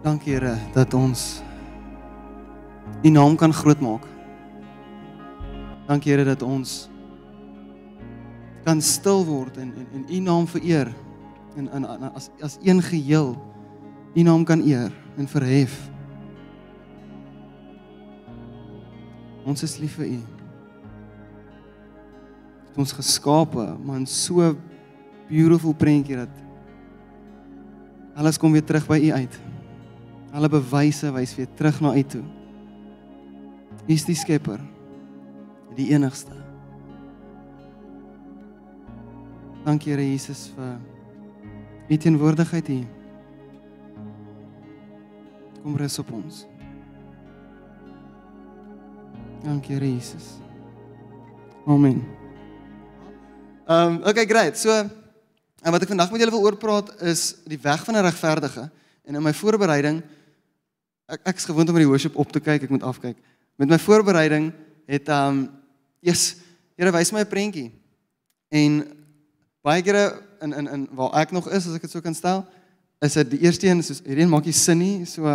Dankie Here dat ons U naam kan grootmaak. Dankie Here dat ons kan stil word en en, en U naam vereer en in as as een geheel U naam kan eer en verhef. Ons is lief vir U. Ons geskape, man, so beautiful prentjie dat alles kom weer terug by U uit. Alle bewyse wys weer terug na U toe. U is die skepper. Die enigste. Dankie Here Jesus vir U teenwoordigheid hier. Kom rus op ons. Dankie Here Jesus. Amen. Ehm um, okay great. So en wat ek vandag met julle wil oorpraat is die weg van 'n regverdige en in my voorbereiding ek ek's gewoond om die worship op te kyk, ek moet afkyk. Met my voorbereiding het ehm um, yes, Here wys my 'n prentjie. En baie kere in in in waar ek nog is as ek dit so kan stel, is dit die eerste een soos hierdie maak nie sin nie, so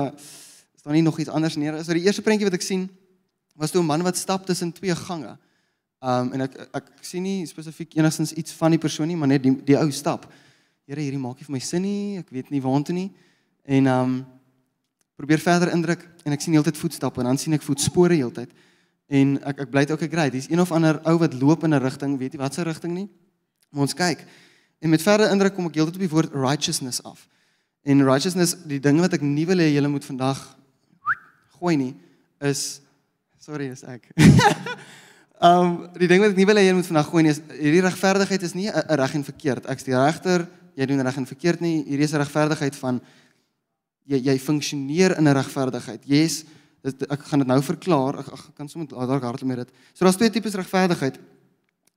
is daar nie nog iets anders neer. So die eerste prentjie wat ek sien was toe 'n man wat stap tussen twee gange. Um en ek ek sien nie spesifiek enigstens iets van die persoon nie, maar net die die ou stap. Here, hierdie maak nie vir my sin nie. Ek weet nie waartoe nie. En um probeer verder indruk en ek sien heeltyd voetstappe en dan sien ek voetspore heeltyd. En ek ek bly dit ook ek ry. Dis een of ander ou wat loop in 'n rigting, weet jy wat se rigting nie? Maar ons kyk. En met verder indruk kom ek heeltyd op die woord righteousness af. En righteousness, die ding wat ek nie wil hê julle moet vandag gooi nie, is Sorry, dis ek. um die ding wat ek nie wil hê jy moet vandag gooi nie is hierdie regverdigheid is nie 'n reg en verkeerd. Ek's die regter, jy doen reg en verkeerd nie. Hierdie is 'n regverdigheid van jy jy funksioneer in 'n regverdigheid. Yes, dit ek gaan dit nou verklaar. Ek, ek kan sommer dalk hardop met dit. So daar's twee tipes regverdigheid.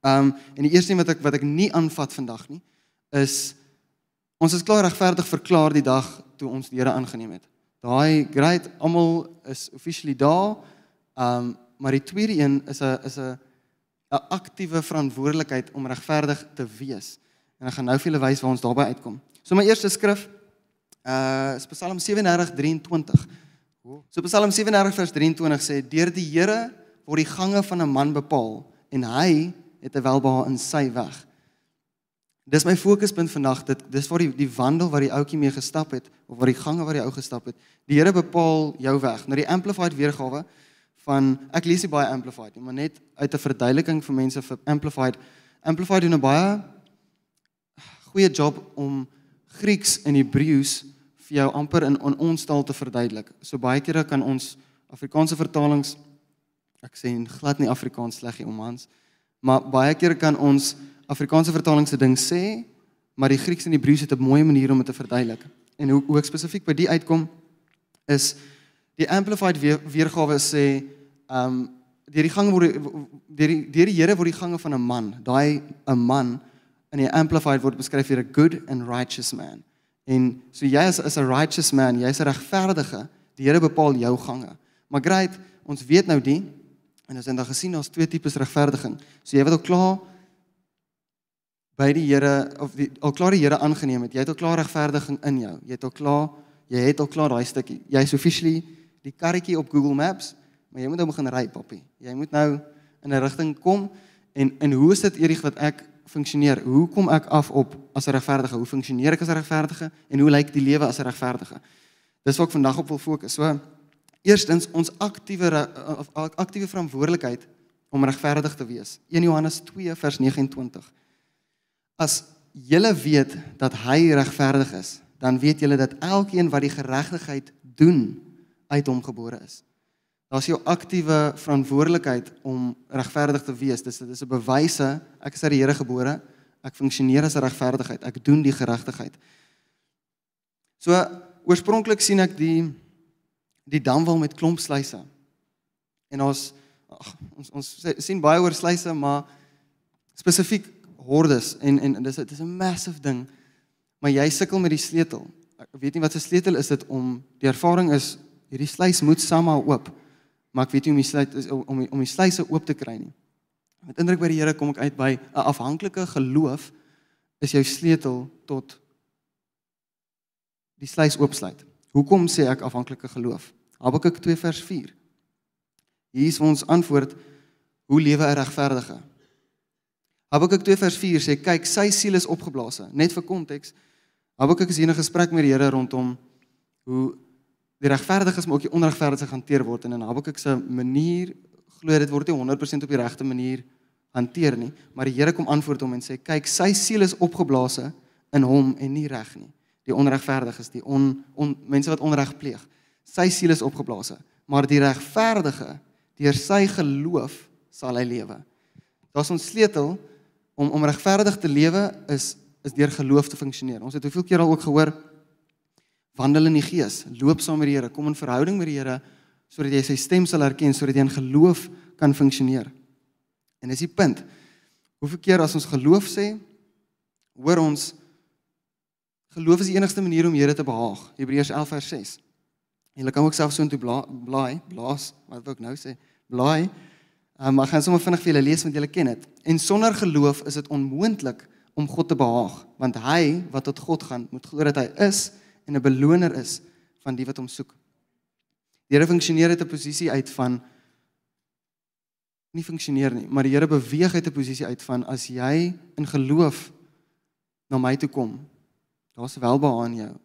Um en die eerste een wat ek wat ek nie aanvat vandag nie is ons is klaar regverdig verklaar die dag toe ons die Here aangeneem het. Daai great almal is officially daar. Um maar die tweede een is 'n is 'n 'n aktiewe verantwoordelikheid om regverdig te wees. En ek gaan nou vir julle wys waar ons daarby uitkom. So my eerste skrif uh Psalm 37:23. So Psalm 37 vers 23 sê deur die Here word die gange van 'n man bepaal en hy het 'n welbehae in sy weg. Dis my fokuspunt vandag dit dis waar die die wandel wat die ouetjie mee gestap het of waar die gange wat die ou gestap het. Die Here bepaal jou weg. Nou die amplified weergawe van ek lees nie baie amplified nie, maar net uit 'n verduideliking vir mense vir amplified. Amplified doen 'n baie goeie job om Grieks en Hebreëus vir jou amper in, in ons taal te verduidelik. So baie kere kan ons Afrikaanse vertalings ek sê glad nie Afrikaans sleg nie om ons, maar baie kere kan ons Afrikaanse vertalings se ding sê, maar die Grieks en Hebreëus het 'n mooi manier om dit te verduidelik. En hoe hoe ek spesifiek by die uitkom is die amplified weer, weergawe sê ehm um, deur die gange word deur die deur die Here word die gange van 'n man, daai 'n man in die amplified word beskryf hier 'n good and righteous man. En so jy is is 'n righteous man, jy's 'n regverdige. Die Here bepaal jou gange. Maar great, ons weet nou die en ons het dan gesien daar's twee tipes regverdiging. So jy wat al klaar by die Here of die, al klaar die Here aangeneem het, jy het al klaar regverdiging in jou. Jy het al klaar, jy het al klaar daai stukkie. Jy's officially die karretjie op Google Maps Maar jy moet nou begin ry, papi. Jy moet nou in 'n rigting kom en en hoe is dit eerig wat ek funksioneer? Hoe kom ek af op as 'n regverdige? Hoe funksioneer ek as 'n regverdige en hoe lyk die lewe as 'n regverdige? Dis wat ek vandag op wil fokus. So eerstens ons aktiewe aktiewe verantwoordelikheid om regverdig te wees. 1 Johannes 2 vers 29. As julle weet dat hy regverdig is, dan weet julle dat elkeen wat die geregtigheid doen uit hom gebore is. Daar's jou aktiewe verantwoordelikheid om regverdig te wees. Dis dit is 'n bewyse ek is uit die Here gebore. Ek funksioneer as 'n regverdigheid. Ek doen die geregtigheid. So oorspronklik sien ek die die damwal met klomp sluise. En ons ag ons ons sien baie oor sluise, maar spesifiek hordes en en dis dit is 'n massive ding. Maar jy sukkel met die sleutel. Ek weet nie wat se sleutel is dit om die ervaring is hierdie sluis moet somehow oop maar ek weet nie om die sluit om om die sluise oop te kry nie. Met indruk by die Here kom ek uit by 'n afhanklike geloof is jou sleutel tot die sluis oopsluit. Hoekom sê ek afhanklike geloof? Habakuk 2 vers 4. Hier is ons antwoord hoe lewe 'n regverdige? Habakuk 2 vers 4 sê kyk sy siel is opgeblaas. Net vir konteks. Habakuk is hier in 'n gesprek met die Here rondom hoe die regverdiges maar ook die onregverdiges hanteer word en in Habakuk se manier glo dit word nie 100% op die regte manier hanteer nie, maar die Here kom antwoord hom en sê kyk sy siel is opgeblaas in hom en nie reg nie. Die onregverdiges, die on, on mense wat onreg pleeg. Sy siel is opgeblaas, maar die regverdige deur sy geloof sal hy lewe. Daar's ons sleutel om om regverdig te lewe is is deur geloof te funksioneer. Ons het hoeveel keer al ook gehoor wandel in die gees, loop saam met die Here, kom in verhouding met die Here sodat jy sy stem sal herken sodat jy in geloof kan funksioneer. En dis die punt. Hoeveel keer as ons geloof sê, hoor ons geloof is die enigste manier om Here te behaag. Hebreërs 11 vers 6. Jy kan ook self so intoe blaai, blaas, wat wil ek nou sê? Blaai Um, maar gaan sommer vinnig vir julle lees want julle ken dit. En sonder geloof is dit onmoontlik om God te behaag, want hy wat tot God gaan, moet glo dat hy is en 'n beloner is van die wat hom soek. Die Here funksioneer uit 'n posisie uit van nie funksioneer nie, maar die Here beweeg uit 'n posisie uit van as jy in geloof na my toe kom, daar's welbehae in jou.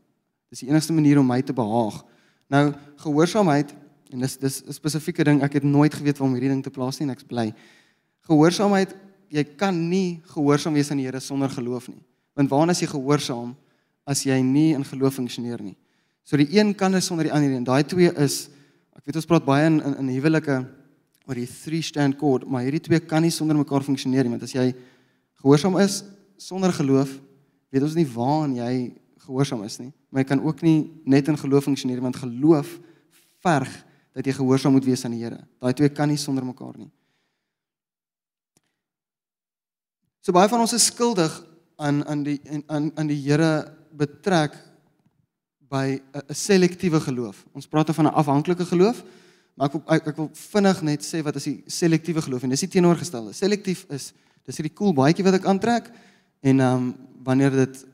Dis die enigste manier om my te behaag. Nou gehoorsaamheid En dis dis 'n spesifieke ding. Ek het nooit geweet waar om hierdie ding te plaas nie en ek's bly. Gehoorsaamheid, jy kan nie gehoorsaam wees aan die Here sonder geloof nie. Want waarna as jy gehoorsaam as jy nie in geloof funksioneer nie? So die een kan is sonder die ander en daai twee is ek weet ons praat baie in in, in huwelike oor die three stand chord, maar hierdie twee kan nie sonder mekaar funksioneer nie, want as jy gehoorsaam is sonder geloof, weet ons nie waaraan jy gehoorsaam is nie. Maar jy kan ook nie net in geloof funksioneer want geloof verg dat jy gehoorsaam moet wees aan die Here. Daai twee kan nie sonder mekaar nie. So baie van ons is skuldig aan aan die aan aan die Here betrek by 'n selektiewe geloof. Ons praat van 'n afhanklike geloof, maar ek wil ek, ek wil vinnig net sê wat is die selektiewe geloof en dis die teenoorgestelde. Selektief is dis hierdie cool baadjie wat ek aantrek en ehm um, wanneer dit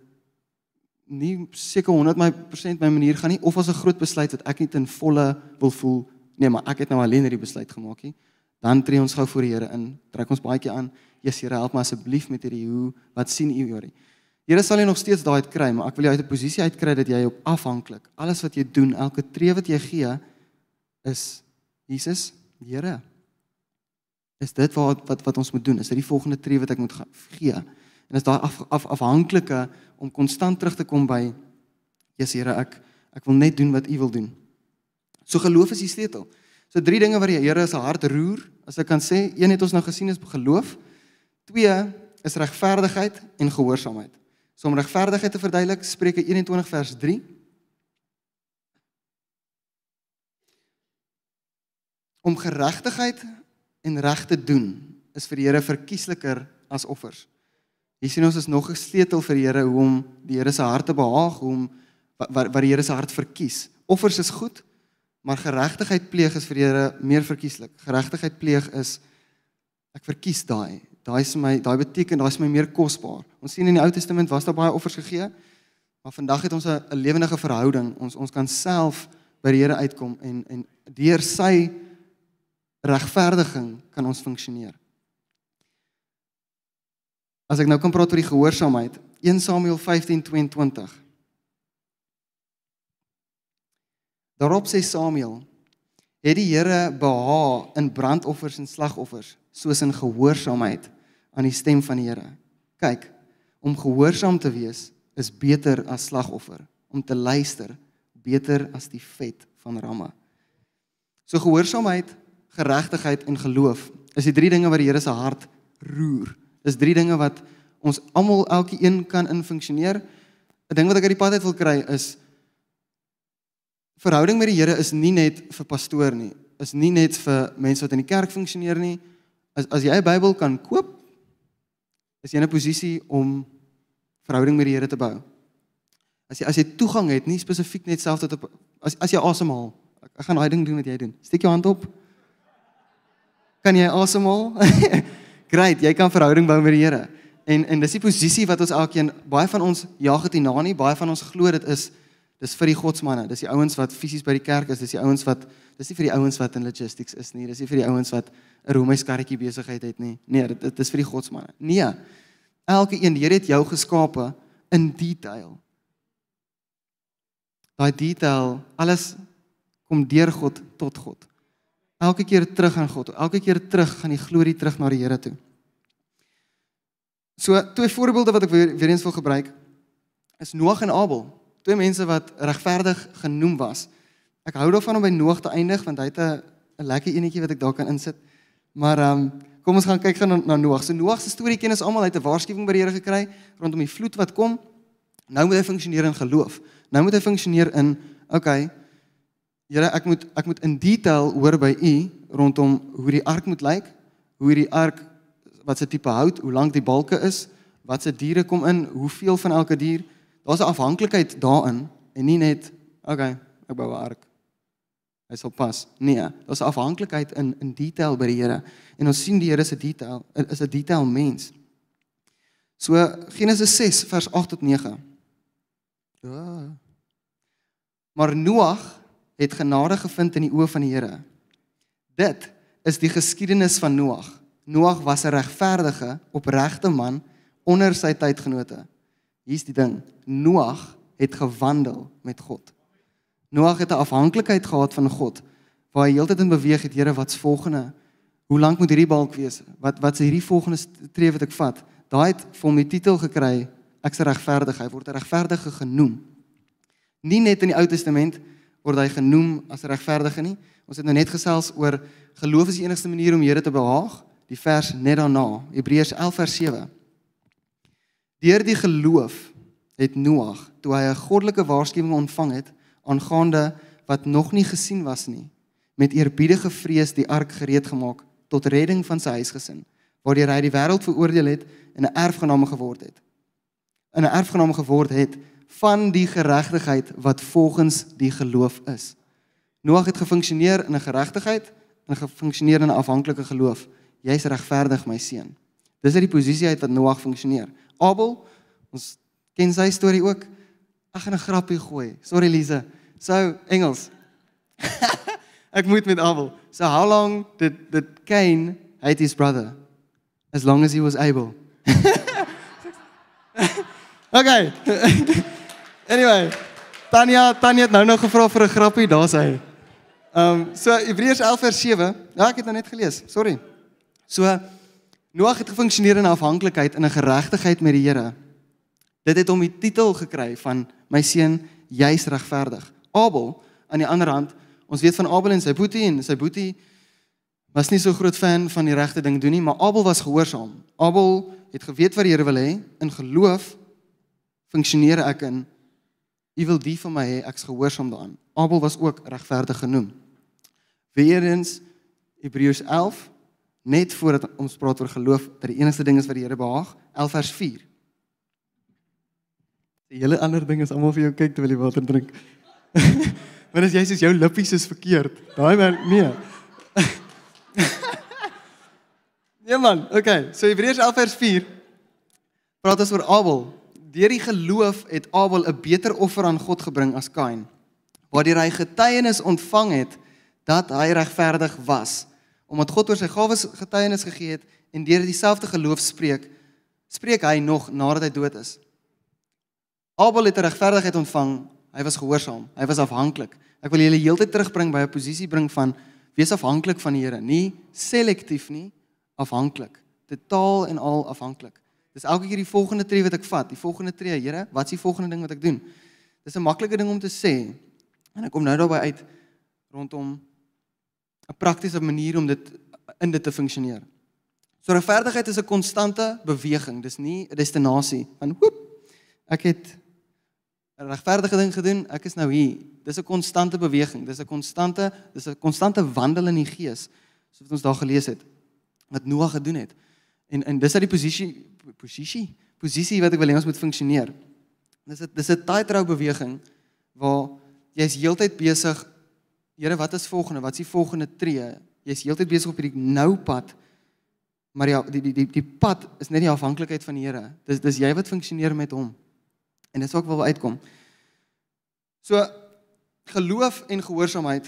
nie seker 100% my manier gaan nie of as 'n groot besluit wat ek nie ten volle wil voel nee maar ek het nou alleen hierdie besluit gemaak nie dan tree ons gou voor die Here in trek ons keer aan Jesus Here help my asseblief met hierdie hoe wat sien u oor die Here sal jy nog steeds daai uit kry maar ek wil jou uit 'n posisie uitkry dat jy op afhanklik alles wat jy doen elke tree wat jy gee is Jesus Here is dit wat wat wat ons moet doen is dit die volgende tree wat ek moet gee En is daai af, af afhanklike om konstant terug te kom by Jesus Here, ek ek wil net doen wat U wil doen. So geloof is die sleutel. So drie dinge wat die Here se hart roer, as ek kan sê, een het ons nou gesien is geloof. Twee is regverdigheid en gehoorsaamheid. So om regverdigheid te verduidelik, Spreuke 21 vers 3. Om geregtigheid en reg te doen is vir die Here verkiesliker as offers. Hier sien ons is nog 'n sleutel vir die Here hoe om die Here se hart te behaag, hoe om wat wat die Here se hart verkies. Offers is goed, maar geregtigheid pleeg is vir die Here meer verkieslik. Geregtigheid pleeg is ek verkies daai. Daai is my daai beteken daai is my meer kosbaar. Ons sien in die Ou Testament was daar baie offers gegee, maar vandag het ons 'n lewendige verhouding. Ons ons kan self by die Here uitkom en en deur sy regverdiging kan ons funksioneer. As ek nou kan praat oor die gehoorsaamheid, 1 Samuel 15:22. Daarop sê Samuel: "Het die Here behaag in brandoffers en slagoffers, soos in gehoorsaamheid aan die stem van die Here." Kyk, om gehoorsaam te wees is beter as slagoffer, om te luister beter as die vet van ramme. So gehoorsaamheid, geregtigheid en geloof is die drie dinge wat die Here se hart roer. Dis drie dinge wat ons almal elkeen kan in funksioneer. 'n Ding wat ek uit die pad uit wil kry is verhouding met die Here is nie net vir pastoor nie, is nie net vir mense wat in die kerk funksioneer nie. As as jy 'n Bybel kan koop, is jy in 'n posisie om verhouding met die Here te bou. As jy as jy toegang het, nie spesifiek net self tot op as as jy asemhaal. Ek, ek gaan daai ding doen wat jy doen. Steek jou hand op. Kan jy asemhaal? Great, jy kan verhouding bou met die Here. En en dis die posisie wat ons elkeen baie van ons jaag dit hierna nie, baie van ons glo dit is Dis vir die godsmanne, dis die ouens wat fisies by die kerk is, dis die ouens wat dis nie vir die ouens wat in logistics is nie, dis nie vir die ouens wat 'n Romeis karretjie besigheid het nie. Nee, dit, dit is vir die godsmanne. Nee. Elke een, die Here het jou geskape in detail. Daai detail, alles kom deur God tot God. Elke keer terug aan God. Elke keer terug gaan die glorie terug na die Here toe. So twee voorbeelde wat ek weer, weer eens wil gebruik is Noag en Abel. Twee mense wat regverdig genoem was. Ek hou daarvan om by Noag te eindig want hy het 'n lekker enetjie wat ek daar kan insit. Maar ehm um, kom ons gaan kyk gaan na, na Noag. So Noag se storie ken ons almal. Hy het 'n waarskuwing by die Here gekry rondom die vloed wat kom. Nou moet hy funksioneer in geloof. Nou moet hy funksioneer in okay, Here, ek moet ek moet in detail hoor by u rondom hoe die ark moet lyk, hoe die ark wat se tipe hout, hoe lank die balke is, wat se diere kom in, hoeveel van elke dier. Daar's 'n afhanklikheid daarin en nie net okay, ek bou 'n ark. Hy sal pas. Nee, daar's 'n afhanklikheid in in detail by die Here. En ons sien die Here se detail is 'n detail mens. So Genesis 6 vers 8 tot 9. Ja. Maar Noag het genade gevind in die oë van die Here. Dit is die geskiedenis van Noag. Noag was 'n regverdige, opregte man onder sy tydgenote. Hier's die ding. Noag het gewandel met God. Noag het 'n afhanklikheid gehad van God waar hy heeltyd in beweeg het, Here, wat's volgende? Hoe lank moet hierdie balk wees? Wat wat is hierdie volgende tree wat ek vat? Daai het vir hom die titel gekry, ek's regverdig. Hy word 'n regverdige genoem. Nie net in die Ou Testament word hy genoem as regverdige nie. Ons het nou net gesels oor geloof is die enigste manier om Here te behaag. Die vers net daarna, Hebreërs 11 vers 7. Deur die geloof het Noag, toe hy 'n goddelike waarskuwing ontvang het aangaande wat nog nie gesien was nie, met eerbiedige vrees die ark gereed gemaak tot redding van sy huisgesin, waardeur hy die wêreld veroordeel het en 'n erfgename geword het. 'n erfgename geword het van die geregtigheid wat volgens die geloof is. Noag het gefunksioneer in 'n geregtigheid en gefunksioneer in 'n afhanklike geloof. Jy's regverdig my seun. Dis uit die posisie uit wat Noag funksioneer. Abel, ons ken sy storie ook. Ek gaan 'n grappie gooi. Sorry Lise. So Engels. Ek moet met Abel. So how long did did Cain hate his brother? As long as he was able. okay. Anyway, Tanya, Tanya het nou nog gevra vir 'n grappie, daar's hy. Ehm um, so Hebreërs 11 vers 7. Ja, ek het nou net gelees. Sorry. So Noag het gefunksioneer in afhanklikheid in 'n geregtigheid met die Here. Dit het hom die titel gekry van my seun, jy's regverdig. Abel aan die ander hand, ons weet van Abel en sy boetie en sy boetie was nie so groot fan van die regte ding doen nie, maar Abel was gehoorsaam. Abel het geweet wat die Here wil hê, in geloof funksioneer ek in U wil die van my hê, ek's gehoorsaam daaraan. Abel was ook regverdig genoem. Weerens Hebreërs 11 net voordat ons praat oor geloof dat die enigste ding is wat die Here behaag, 11 vers 4. Die hele ander ding is almal vir jou kyk terwyl jy water drink. Maar as jy sê jou lippies is verkeerd, daai man nee. nee man, okay. So Hebreërs 11 vers 4 praat ons oor Abel deur die geloof het Abel 'n beter offer aan God gebring as Kain. Waardeur hy getuienis ontvang het dat hy regverdig was, omdat God oor sy gawes getuienis gegee het en deur dieselfde geloof spreek, spreek hy nog nadat hy dood is. Abel het regverdigheid ontvang, hy was gehoorsaam, hy was afhanklik. Ek wil julle heeltyd terugbring by 'n posisie bring van wees afhanklik van die Here, nie selektief nie, afhanklik, totaal en al afhanklik. Dis elke keer die volgende tree wat ek vat, die volgende tree, Here, wat's die volgende ding wat ek doen? Dis 'n maklike ding om te sê. En ek kom nou daarby uit rondom 'n praktiese manier om dit in dit te funksioneer. So regverdigheid is 'n konstante beweging. Dis nie 'n destinasie van hoep. Ek het 'n regverdige ding gedoen, ek is nou hier. Dis 'n konstante beweging. Dis 'n konstante, dis 'n konstante wandel in die gees, soos wat ons daar gelees het wat Noag gedoen het. En en dis uit die posisie posisie posisie wat ek wil hê ons moet funksioneer. Dis 'n dis 'n tightrope beweging waar jy's heeltyd besig Here, wat is volgende? Wat is die volgende tree? Jy's heeltyd besig op hierdie nou pad. Maar ja, die die die die pad is net die afhanklikheid van die Here. Dis dis jy wat funksioneer met hom. En dis wat ek wil uitkom. So geloof en gehoorsaamheid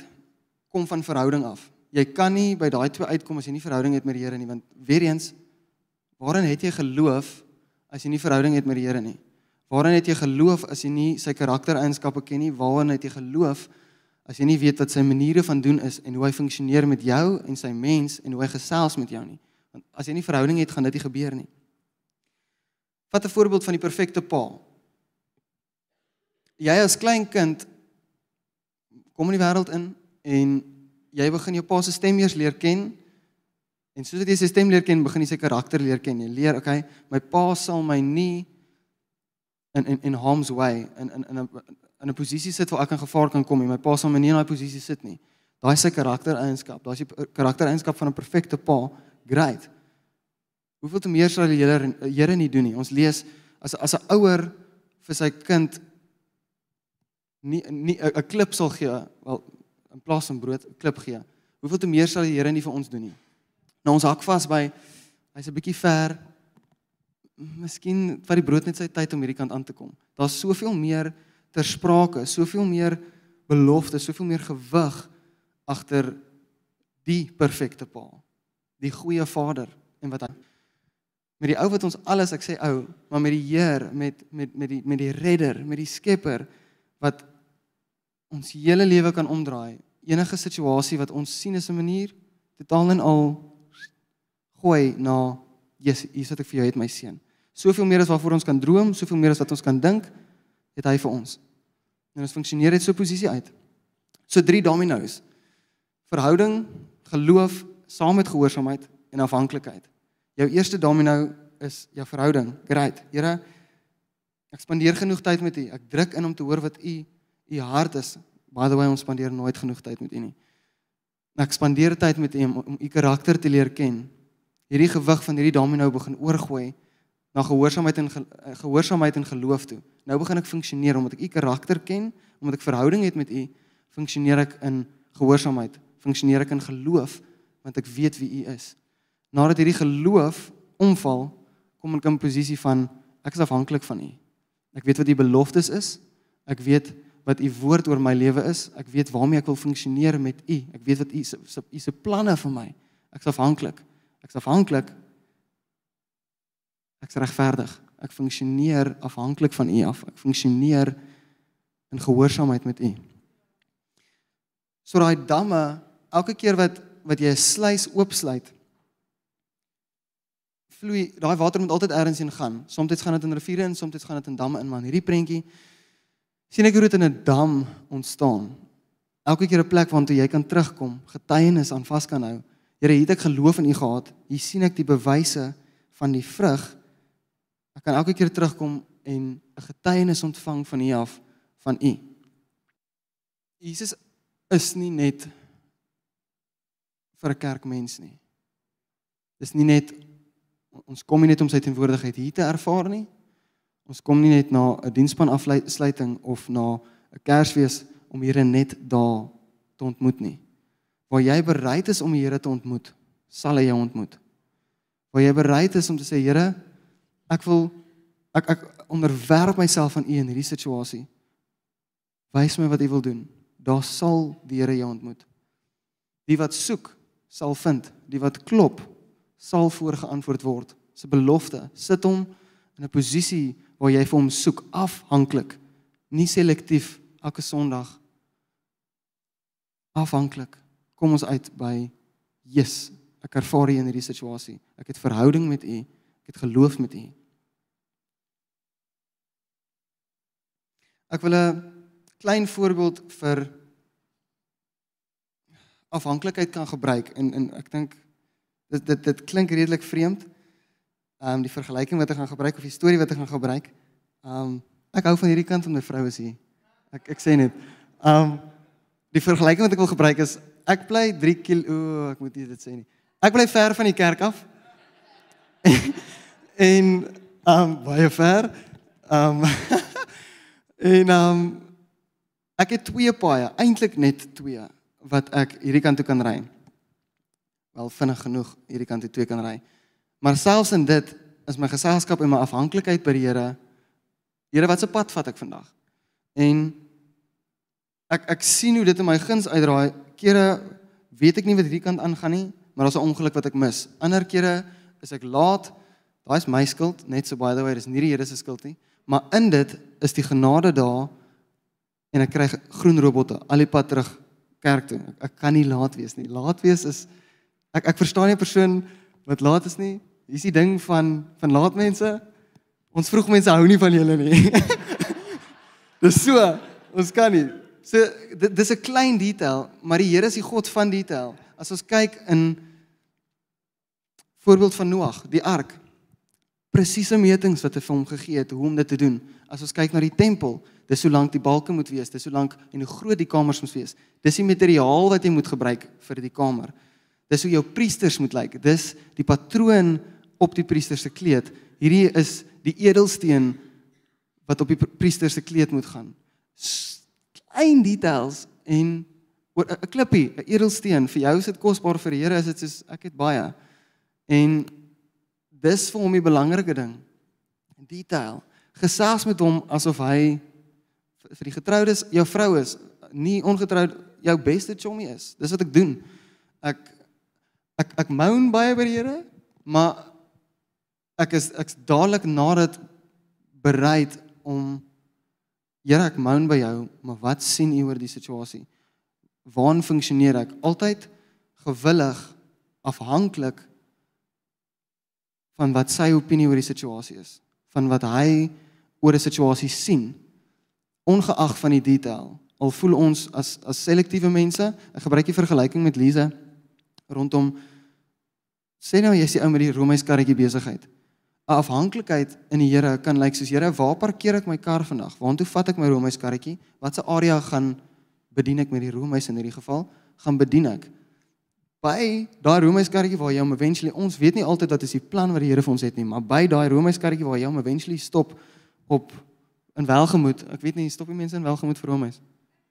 kom van verhouding af. Jy kan nie by daai twee uitkom as jy nie verhouding het met die Here nie, want weer eens waarin het jy geloof as jy nie verhouding het met die Here nie? Waarin het jy geloof as jy nie sy karaktereienskappe ken nie? Waarin het jy geloof as jy nie weet wat sy maniere van doen is en hoe hy funksioneer met jou en sy mens en hoe hy gesels met jou nie? Want as jy nie verhouding het, gaan dit nie gebeur nie. Vat 'n voorbeeld van die perfekte pa. Jy as klein kind kom in die wêreld in en jy begin jou pa se stem eers leer ken. En soos jy sy stem leer ken, begin jy sy karakter leer ken. Jy leer, okay, my pa sal my nie in in in harm's way in in in 'n in 'n posisie sit waar ek in gevaar kan kom en my pa sal my nie in daai posisie sit nie. Daai is sy karaktereienskap. Daai is die karaktereienskap van 'n perfekte pa. Great. Hoeveel te meer sal die Here Here nie doen nie. Ons lees as as 'n ouer vir sy kind nie nie 'n klip sal gee, wel in plaas van brood 'n klip gee. Hoeveel te meer sal die Here nie vir ons doen nie. Nou ons hak vas by hy's 'n bietjie ver. Miskien vat die brood net sy tyd om hierdie kant aan te kom. Daar's soveel meer ter sprake, soveel meer belofte, soveel meer gewig agter die perfekte pa. Die goeie Vader en wat hy met die ou wat ons alles, ek sê ou, maar met die Heer, met met met die met die Redder, met die Skepper wat ons hele lewe kan omdraai. Enige situasie wat ons sien is 'n manier totaal en al gooi na Jesus, hier sit ek vir jou het my seun. Soveel meer as waarvoor ons kan droom, soveel meer as wat ons kan dink, het hy vir ons. En ons funksioneer dit so posisie uit. So drie dominos. Verhouding, geloof, saam met gehoorsaamheid en afhanklikheid. Jou eerste domino is jou verhouding. Great. Here, ek spandeer genoeg tyd met U. Ek druk in om te hoor wat U u hart is. By the way, ons spandeer nooit genoeg tyd met u nie. Ek spandeer tyd met u om, om u karakter te leer ken. Hierdie gewig van hierdie domino begin oorgooi na gehoorsaamheid en eh, gehoorsaamheid en geloof toe. Nou begin ek funksioneer omdat ek u karakter ken, omdat ek verhouding het met u, funksioneer ek in gehoorsaamheid, funksioneer ek in geloof want ek weet wie u is. Nadat hierdie geloof omval, kom ek in 'n posisie van ek is afhanklik van u. Ek weet wat u beloftes is. Ek weet wat u woord oor my lewe is. Ek weet waarmee ek wil funksioneer met u. Ek weet wat u se u se planne vir my. Ek's afhanklik. Ek's afhanklik. Ek's regverdig. Ek funksioneer afhanklik van u af. Ek funksioneer in gehoorsaamheid met u. So daai damme, elke keer wat wat jy 'n sluys oopsluit, vloei daai water moet altyd ergens heen gaan. Soms gaan dit in riviere en soms gaan dit in damme in, maar hierdie prentjie sien ek hoe dit in 'n dam ontstaan. Elke keer 'n plek waartoe jy kan terugkom, getuienis aan vas kan hou. Here, hier het ek geloof in U gehad. Hier sien ek die bewyse van die vrug. Ek kan elke keer terugkom en 'n getuienis ontvang van U af van U. Jesus is nie net vir 'n kerkmens nie. Dis nie net ons kom nie net om sy teenwoordigheid hier te ervaar nie. Ons kom nie net na 'n diensspan afsluiting of na 'n Kersfees om Here net daar te ontmoet nie. Waar jy bereid is om die Here te ontmoet, sal hy jou ontmoet. Waar jy bereid is om te sê Here, ek wil ek ek onderwerp myself aan U in hierdie situasie. Wys my wat U wil doen. Daar sal die Here jou ontmoet. Die wat soek, sal vind. Die wat klop, sal voorgeantwoord word. Dis 'n belofte. Sit hom in 'n posisie waar jy vir hom soek afhanklik, nie selektief elke Sondag afhanklik. Kom ons uit by Jesus. Ek ervaar hier in hierdie situasie. Ek het verhouding met U. Ek het geloof met U. Ek wil 'n klein voorbeeld vir afhanklikheid kan gebruik en en ek dink dit dit dit klink redelik vreemd ehm um, die vergelyking wat ek gaan gebruik of die storie wat ek gaan gebruik. Ehm um, ek hou van hierdie kant van my vrou is hier. Ek ek sê net ehm um, die vergelyking wat ek wil gebruik is ek bly 3 km o, ek moet nie dit sê nie. Ek bly ver van die kerk af. en ehm um, baie ver. Ehm um, en ehm um, ek het twee paaie, eintlik net twee wat ek hierdie kant toe kan ry. Wel vinnig genoeg hierdie kant toe twee kan ry. Maar selfs in dit is my geselskap en my afhanklikheid by die Here. Here, watse pad vat ek vandag? En ek ek sien hoe dit in my guns uitdraai. Kere weet ek nie wat hierdie kant aangaan nie, maar daar's 'n ongeluk wat ek mis. Ander kere is ek laat. Daai's my skuld, net so by the way, dis nie die Here se skuld nie. Maar in dit is die genade daar en ek kry groen robotte al die pad terug kerk toe. Ek, ek kan nie laat wees nie. Laat wees is ek ek verstaan nie 'n persoon wat laat is nie. Hier's die ding van van laat mense. Ons vroeg mense hou nie van julle nie. dis so, ons kan nie. So dit dis 'n klein detail, maar die Here is die God van detail. As ons kyk in voorbeeld van Noag, die ark. Presiese metings wat hy vir hom gegee het hoe om dit te doen. As ons kyk na die tempel, dis hoe lank die balke moet wees, dis hoe lank en hoe groot die kamers moet wees. Dis die materiaal wat jy moet gebruik vir die kamer. Dis hoe jou priesters moet lyk. Dis die patroon op die priester se kleed. Hierdie is die edelsteen wat op die priester se kleed moet gaan. Klein details en 'n klippie, 'n edelsteen vir jou is dit kosbaar vir die Here is dit soos ek het baie. En dis vir hom die belangrike ding. In detail. Gesels met hom asof hy vir die getroudes jou vrou is, nie ongetroud jou beste chommy is. Dis wat ek doen. Ek ek ek moan baie by die Here, maar ek is ek's dadelik na dit bereid om Here ek moan by jou, maar wat sien u oor die situasie? Waar funksioneer ek? Altyd gewillig, afhanklik van wat sy opinie oor die situasie is, van wat hy oor 'n situasie sien, ongeag van die detail. Al voel ons as as selektiewe mense, ek gebruik die vergelyking met Lize rondom sê nou jy's die ou met die Romeis karretjie besigheid. 'n Afhanklikheid in die Here kan lyk soos Here, waar parkeer ek my kar vandag? Waartoe vat ek my Romeis karretjie? Watse area gaan bedien ek met die Romeis in hierdie geval? Gaan bedien ek? By daai Romeiskarretjie waar jy hom eventually ons weet nie altyd wat is die plan wat die Here vir ons het nie, maar by daai Romeiskarretjie waar jy hom eventually stop op in welgemoed. Ek weet nie stop die mense in welgemoed vir Romeis.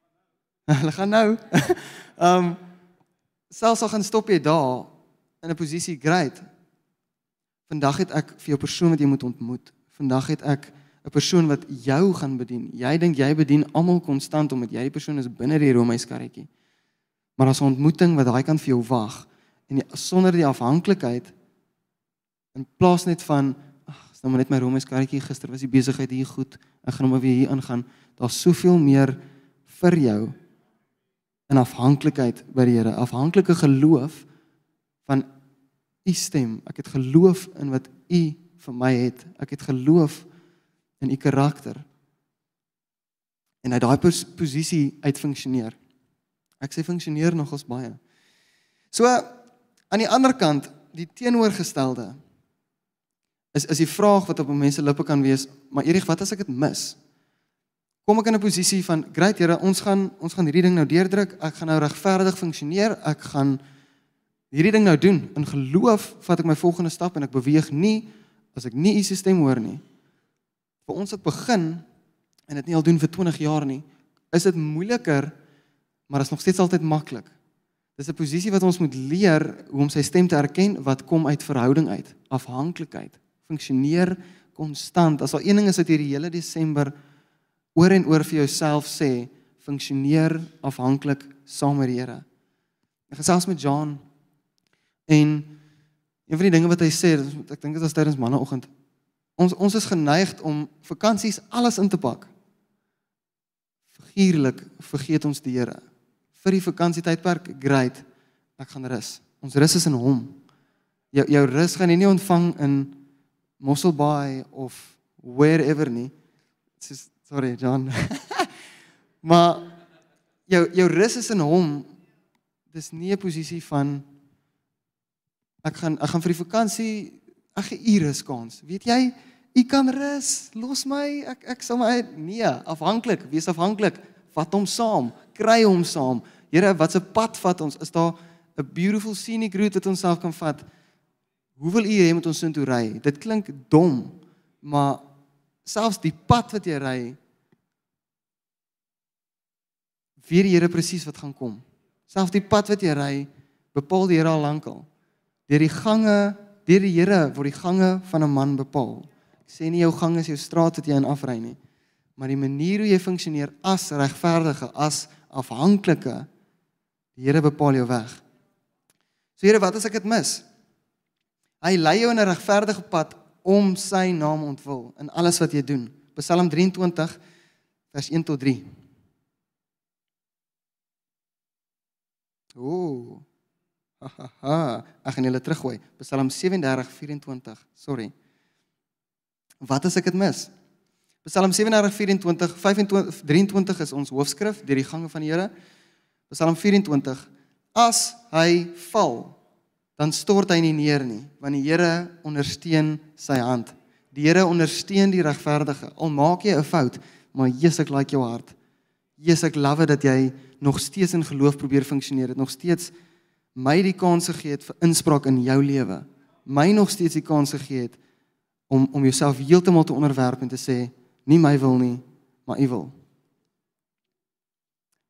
Hulle gaan nou. Ehm um, selfs al gaan stop jy daar in 'n posisie great. Vandag het ek vir jou persoon wat jy moet ontmoet. Vandag het ek 'n persoon wat jou gaan bedien. Jy dink jy bedien almal konstant omdat jy die persoon is binne die Romeiskarretjie. Maar as 'n ontmoeting wat daai kan vir jou wag en die, sonder die afhanklikheid in plaas net van ag, is nou maar net my Romeis karretjie gister was die besigheid hier goed. Ek gaan hom weer hier ingaan. Daar's soveel meer vir jou in afhanklikheid by die Here. Afhanklike geloof van u stem. Ek het geloof in wat u vir my het. Ek het geloof in u karakter. En uit daai posisie uit funksioneer. Ek sê funksioneer nogals baie. So aan die ander kant, die teenoorgestelde is is die vraag wat op mense lippe kan wees, maar Erig, wat as ek dit mis? Kom ek in 'n posisie van, "Great Here, ons gaan ons gaan hierdie ding nou deurdruk. Ek gaan nou regverdig funksioneer. Ek gaan hierdie ding nou doen. In geloof vat ek my volgende stap en ek beweeg nie as ek nie u stelsel hoor nie." Vir ons wat begin en dit nie al doen vir 20 jaar nie, is dit moeiliker maar is nog steeds altyd maklik. Dis 'n posisie wat ons moet leer hoe om sy stem te erken wat kom uit verhouding uit, afhanklikheid. Funksioneer konstant. As al een ding is wat jy die hele Desember oor en oor vir jouself sê, funksioneer afhanklik saam met die Here. Ek gesels met John en een van die dinge wat hy sê, ek dink dit was tydens manneoggend. Ons ons is geneig om vakansies alles in te pak. Figuurlik vergeet ons die Here vir die vakansietydperk, great. Ek gaan rus. Ons rus is in hom. Jou jou rus gaan jy nie ontvang in Mossel Bay of wherever nie. Dis sorry John. maar jou jou rus is in hom. Dis nie 'n posisie van ek gaan ek gaan vir die vakansie ag gee rus kans. Weet jy, u kan rus. Los my. Ek ek sal my nee, afhanklik, wees afhanklik. Vat hom saam kry hom saam. Here, wat 'n pad vat ons? Is daar 'n beautiful scenic route wat ons self kan vat? Hoe wil u hê moet ons sin toe ry? Dit klink dom, maar selfs die pad wat jy ry, weet die Here presies wat gaan kom. Selfs die pad wat jy ry, bepaal die Here al lankal. Deur die gange, deur die Here word die gange van 'n man bepaal. Ek sê nie jou gang is jou straat wat jy in afry nie, maar die manier hoe jy funksioneer as regverdige, as afhanklike. Die Here bepaal jou weg. So Here, wat as ek dit mis? Hy lei jou in 'n regverdige pad om sy naam ontwil in alles wat jy doen. Psalm 23 vers 1 tot 3. Ooh. Haha, ek gaan julle teruggooi. Psalm 37:24. Sorry. Wat as ek dit mis? Psalm 37:24, 25 23 is ons hoofskrif deur die gange van die Here. Psalm 24: As hy val, dan stort hy nie neer nie, want die Here ondersteun sy hand. Die Here ondersteun die regverdige. Al maak jy 'n fout, maar Jesus ek like jou hart. Jesus ek love dat jy nog steeds in geloof probeer funksioneer. Dit nog steeds my die kans gegee het vir inspraak in jou lewe. My nog steeds die kans gegee het om om jouself heeltemal te onderwerp en te sê nie my wil nie, maar U wil.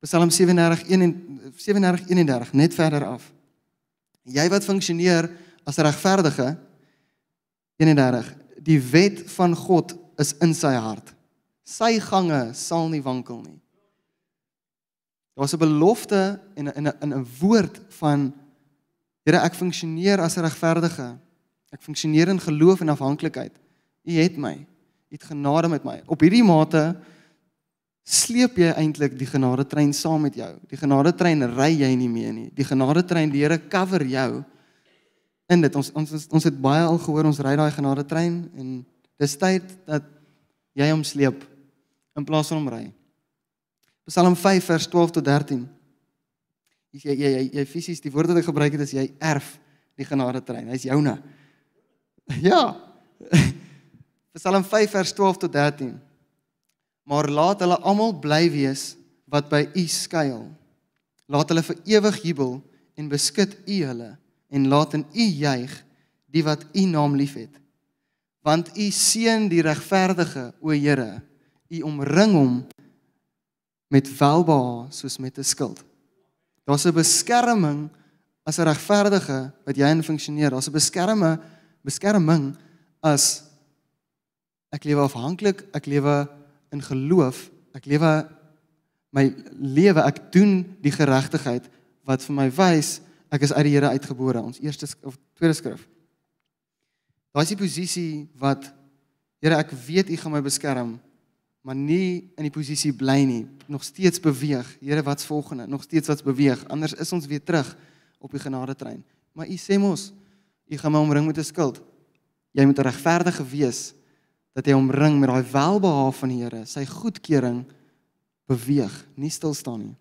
Psalm 37 37 31 net verder af. Jy wat funksioneer as regverdige 31 die wet van God is in sy hart. Sy gange sal nie wankel nie. Daar's 'n belofte en 'n 'n 'n woord van Here ek funksioneer as 'n regverdige. Ek funksioneer in geloof en afhanklikheid. U het my. U het genade met my. Op hierdie mate sleep jy eintlik die genade trein saam met jou. Die genade trein ry jy nie mee nie. Die genade trein die Here cover jou in dit. Ons ons ons het baie al gehoor ons ry daai genade trein en dis tyd dat jy hom sleep in plaas van hom ry. Psalm 5 vers 12 tot 13. Jy jy jy, jy fisies die woord wat ek gebruik het is jy erf die genade trein. Hy's joune. Ja. Psalm 5 vers 12 tot 13 maar laat hulle almal bly wees wat by u skuil. Laat hulle vir ewig jubel en beskud u hulle en laat in u juig die wat u naam liefhet. Want u seën die regverdige, o Here, u omring hom met welbehae soos met 'n skild. Daar's 'n beskerming as 'n regverdige wat jy in funksioneer. Daar's 'n beskerming, beskerming as ek lewe afhanklik, ek lewe in geloof, ek lewe my lewe, ek doen die geregtigheid wat vir my wys ek is uit die Here uitgebore. Ons eerste of tweede skrif. Daai is die posisie wat Here, ek weet U gaan my beskerm, maar nie in die posisie bly nie, nog steeds beweeg. Here, wat's volgende? Nog steeds wat's beweeg. Anders is ons weer terug op die genade trein. Maar U sê mos, U gaan my omring met 'n skild. Jy moet regverdig wees dat hy omring met daai welbehae van die Here, sy goedkeuring beweeg, nie stil staan nie.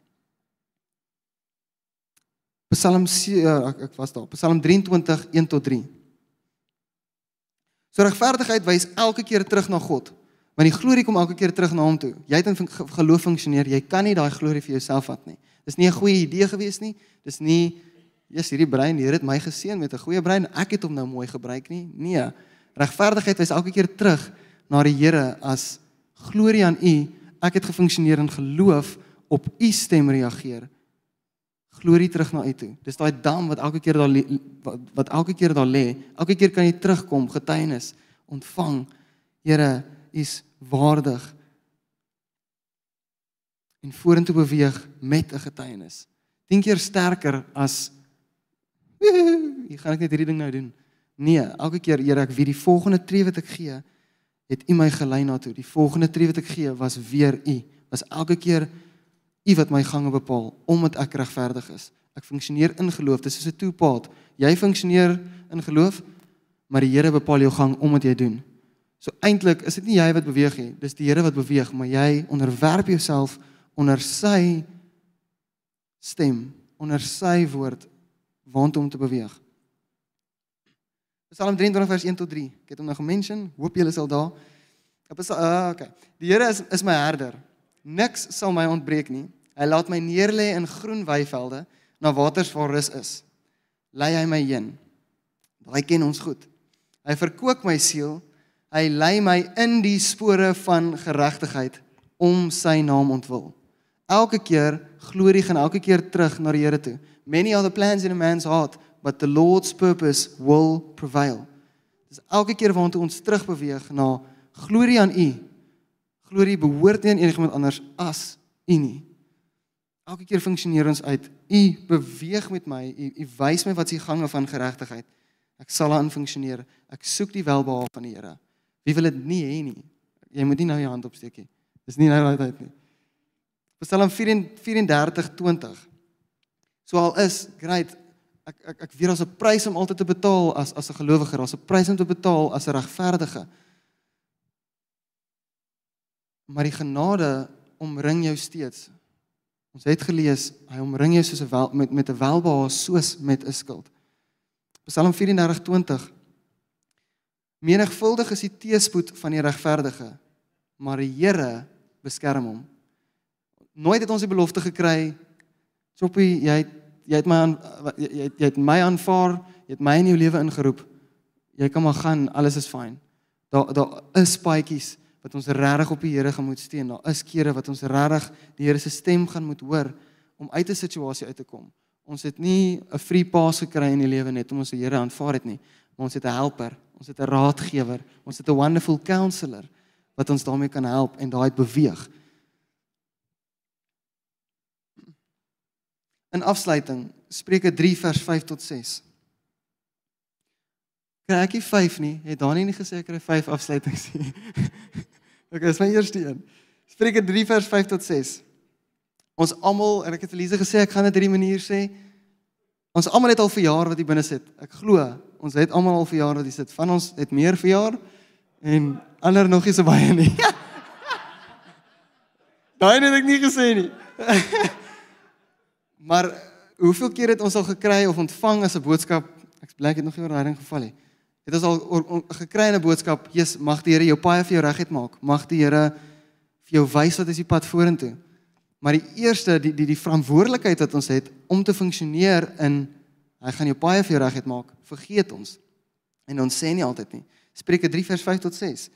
Psalm ja, ek, ek was daar. Psalm 23 1 tot 3. So regverdigheid wys elke keer terug na God, want die glorie kom elke keer terug na hom toe. Jy het in geloof funksioneer, jy kan nie daai glorie vir jouself vat nie. Dis nie 'n goeie idee gewees nie. Dis nie Jesus hierdie brein, die Here het my geseën met 'n goeie brein. Ek het hom nou mooi gebruik nie. Nee. Regverdigheid wys elke keer terug na die Here as glorie aan U. Ek het gefunksioneer in geloof op U stem reageer. Glorie terug na U toe. Dis daai dam wat elke keer daar wat, wat elke keer daar lê. Elke keer kan jy terugkom, getuienis ontvang. Here, U is waardig. En vorentoe beweeg met 'n getuienis. 10 keer sterker as Ek gaan ek net hierdie ding nou doen. Nee, elke keer Here, ek weet die volgende tree wat ek gee, het U my gelei na toe. Die volgende tree wat ek gee was weer U. Was elke keer U wat my gange bepaal omdat ek regverdig is. Ek funksioneer in geloof. Dis soos 'n toepaat. Jy funksioneer in geloof, maar die Here bepaal jou gang om wat jy doen. So eintlik is dit nie jy wat beweeg nie, dis die Here wat beweeg, maar jy onderwerp jouself onder sy stem, onder sy woord waantoe om te beweeg. Psalm 23 vers 1 tot 3. Ek het hom nou gemention. Hoop julle is al daar. Ek is uh, okay. Die Here is is my herder. Niks sal my ontbreek nie. Hy laat my neerlê in groen weivelde na waters waar rus is. Lei hy my heen. Daai ken ons goed. Hy verkoop my siel. Hy lei my in die spore van geregtigheid om sy naam ontwil. Elke keer glorie gaan elke keer terug na die Here toe. Many are the plans in a man's heart, but the Lord's purpose will prevail. Dis elke keer waantoe ons terugbeweeg na glorie aan U. Glorie behoort nie aan enigiemand anders as U nie. Elke keer funksioneer ons uit. U beweeg met my. U, u wys my wat se gange van geregtigheid. Ek sal aan funksioneer. Ek soek die welbehae van die Here. Wie wil dit nie hê nie? Jy moet nie nou jou hand opsteek nie. Dis nie nou daai tyd nie. Psalm 34:20. So al is great. Ek ek ek weet daar's 'n prys om altyd te betaal as as 'n gelowige. Daar's 'n prys om te betaal as 'n regverdige. Maar die genade omring jou steeds. Ons het gelees, hy omring jou soos 'n wel met met 'n welbehae soos met 'n skild. Psalm 34:20 Menigvuldig is die teespoed van die regverdige, maar die Here beskerm hom. Nooit het ons die belofte gekry, Choppie, jy het jy het my aan jy het, jy het my aanvaar, jy het my in jou lewe ingeroep. Jy kan maar gaan, alles is fyn. Daar daar is paadjies wat ons regtig op die Here gaan moet steun. Daar is kere wat ons regtig die Here se stem gaan moet hoor om uit 'n situasie uit te kom. Ons het nie 'n free pass gekry in die lewe net om ons die Here aanvaar het nie, maar ons het 'n helper, ons het 'n raadgewer, ons het 'n wonderful counselor wat ons daarmee kan help en daai beweeg. In afsluiting Spreuke 3 vers 5 tot 6. Kry ek nie 5 nie. Het Dani nie gesê ek kry 5 afsluitings nie. okay, dis my eerste een. Spreuke 3 vers 5 tot 6. Ons almal, en ek het Elise gesê ek gaan dit drie maniere sê. Ons almal het al verjaar wat hier binne sit. Ek glo ons het almal al verjaar wat hier sit. Van ons het meer verjaar en ander nog nie so baie nie. Daai het ek nie gesê nie. maar hoeveel keer het ons al gekry of ontvang as 'n boodskap? Ek bly ek het nog nie oor daai ding geval nie. Het ons al gekry 'n boodskap, "Jesus, mag die Here jou paai vir jou regheid maak. Mag die Here vir jou wys wat is die pad vorentoe." Maar die eerste die die die verantwoordelikheid wat ons het om te funksioneer in hy gaan jou paai vir jou regheid maak, vergeet ons. En ons sê nie altyd nie. Spreuke 3 vers 5 tot 6.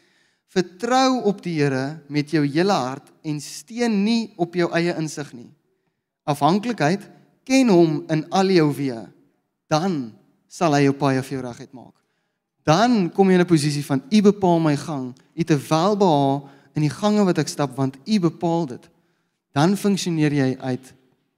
Vertrou op die Here met jou hele hart en steun nie op jou eie insig nie afhanklikheid, ken hom in al jou weë, dan sal hy jou paai vir jou regheid maak. Dan kom jy in 'n posisie van u bepaal my gang, u te welbehae in die gange wat ek stap want u bepaal dit. Dan funksioneer jy uit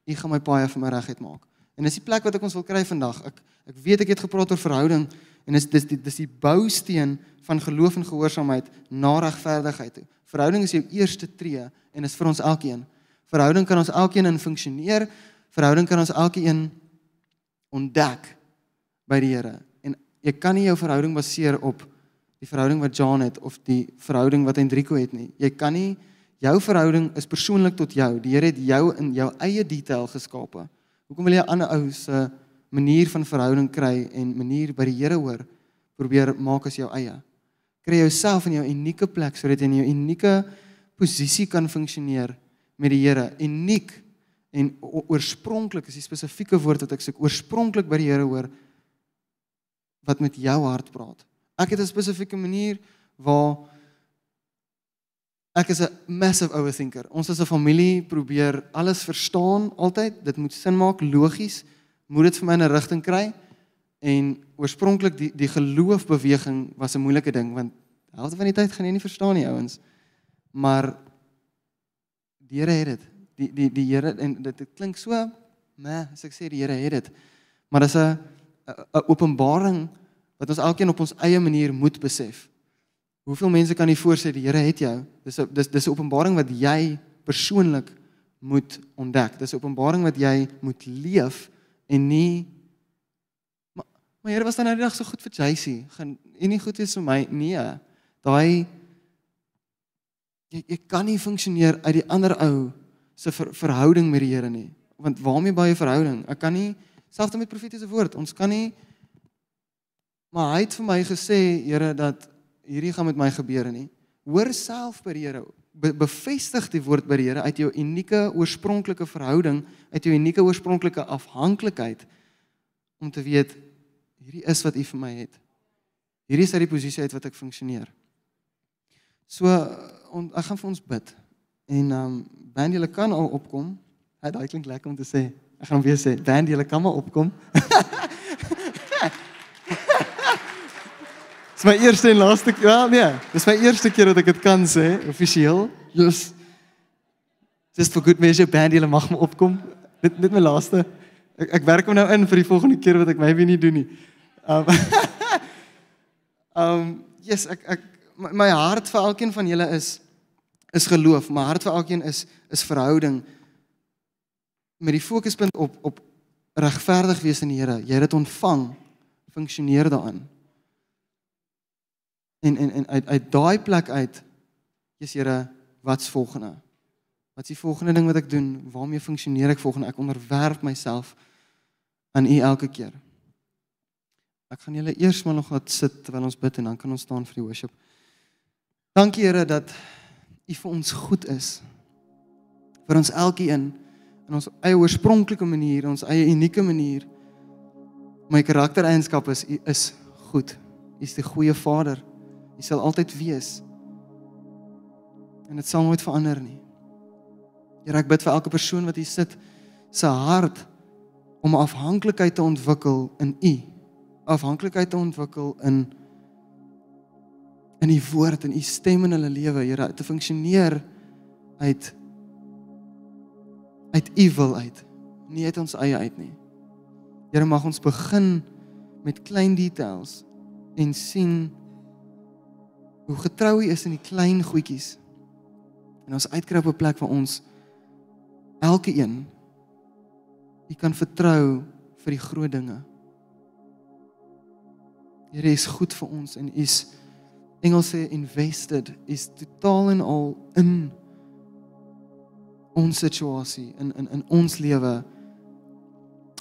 u gaan my paai vir my regheid maak. En dis die plek wat ek ons wil kry vandag. Ek ek weet ek het gepraat oor verhouding en dis dis die dis die bousteen van geloof en gehoorsaamheid na regverdigheid toe. Verhouding is jou eerste tree en is vir ons elkeen. Verhouding kan ons elkeen in funksioneer. Verhouding kan ons elkeen ontdek by die Here. En jy kan nie jou verhouding baseer op die verhouding wat John het of die verhouding wat Hendriko het nie. Jy kan nie jou verhouding is persoonlik tot jou. Die Here het jou in jou eie detail geskape. Hoekom wil jy 'n ander ou se manier van verhouding kry en manier by die Here hoor probeer maak as jou eie? Kry jouself in jou unieke plek sodat jy in jou unieke posisie kan funksioneer met die Here, uniek en oorspronklik is die spesifieke woord wat ek soek, oorspronklik by die Here hoor wat met jou hart praat. Ek het 'n spesifieke manier waar ek is 'n massive overthinker. Ons as 'n familie probeer alles verstaan altyd. Dit moet sin maak, logies, moet dit vir my 'n rigting kry. En oorspronklik die die geloofbeweging was 'n moeilike ding want helfte van die tyd gaan jy nie verstaan nie, ouens. Maar Die Here het dit. Die die die Here en dit, dit klink so, meh, as ek sê die Here het dit. Maar dis 'n 'n openbaring wat ons elkeen op ons eie manier moet besef. Hoeveel mense kan nie voorsê die Here het jou? Dis 'n dis dis 'n openbaring wat jy persoonlik moet ontdek. Dis 'n openbaring wat jy moet leef en nie Maar, maar Here was dan nou die dag so goed vir Jacy. Gaan en nie goed wees vir my nie. Daai jy jy kan nie funksioneer uit die ander ou se ver, verhouding met die Here nie. Want waarmee 'n verhouding? Ek kan nie selfs met profetiese woord, ons kan nie maar hy het vir my gesê, Here, dat hierdie gaan met my gebeur nie. Hoor self by die Here. Be, bevestig die woord by die Here uit jou unieke oorspronklike verhouding, uit jou unieke oorspronklike afhanklikheid om te weet hierdie is wat U vir my het. Hierdie is uit die posisie uit wat ek funksioneer. So on, ek gaan vir ons bid. En ehm um, band julle kan al opkom. Hy daai klink lekker om te sê. Ek gaan weer sê, band julle kan maar opkom. Dis my eerste en laaste keer. Ja, nee. Dis my eerste keer dat ek dit kan sê offisieel. Jy's Just for good measure band julle mag maar opkom. Dit net my laaste. Ek ek werk hom nou in vir die volgende keer wat ek maybe nie doen nie. Um Um yes, ek ek my, my hart vir elkeen van julle is is geloof. My hart vir elkeen is is verhouding met die fokuspunt op op regverdig wees in die Here. Jy het dit ontvang. Funksioneer daarin. En en en uit uit daai plek uit is Here, wat's volgende? Wat's die volgende ding wat ek doen? Waarmee funksioneer ek volgende? Ek onderwerf myself aan U elke keer. Ek gaan julle eers maar nog wat sit terwyl ons bid en dan kan ons staan vir die worship. Dankie Here dat U vir ons goed is. Vir ons elkeen in ons eie oorspronklike manier, ons eie unieke manier. My karaktereienskap is U is goed. U is die goeie Vader. U sal altyd wees. En dit sal nooit verander nie. Here, ek bid vir elke persoon wat hier sit se hart om afhanklikheid te ontwikkel in U. Afhanklikheid te ontwikkel in in U woord en U stem in hulle lewe, Here, te funksioneer uit uit U wil uit, nie uit ons eie uit nie. Here, mag ons begin met klein details en sien hoe getrou U is in die klein goedjies. En ons uitkry op 'n plek waar ons elke een U kan vertrou vir die groot dinge. Here is goed vir ons en is Engels sê invested is totaal en al in ons situasie in in in ons lewe.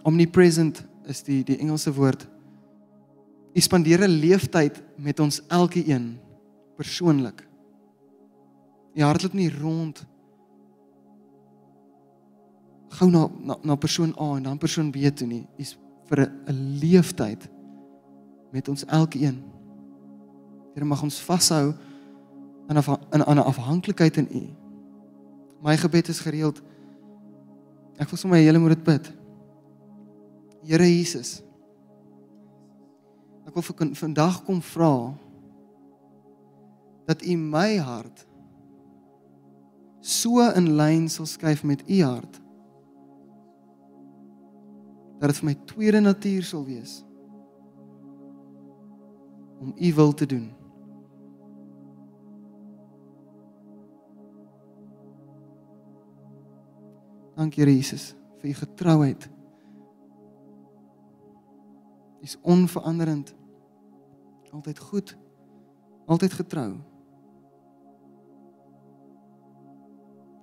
Omnipresent is die die Engelse woord. U spandeer 'n leeftyd met ons elke een persoonlik. U hardloop nie rond gou na na na persoon A en dan persoon B toe nie. Dis vir 'n leeftyd met ons elkeen. Here mag ons vashou aan 'n aan 'n afhanklikheid in U. My gebed is gereeld. Ek wil sommer julle moet dit bid. Here Jesus. Ek wil vir vandag kom vra dat U my hart so in lyn sal skuif met U hart dat dit vir my tweede natuur sal wees om u wil te doen. Dankie Jesus vir u getrouheid. U is onveranderend. Altyd goed. Altyd getrou.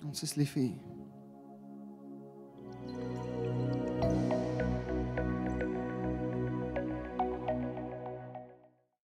Ons is lief vir u.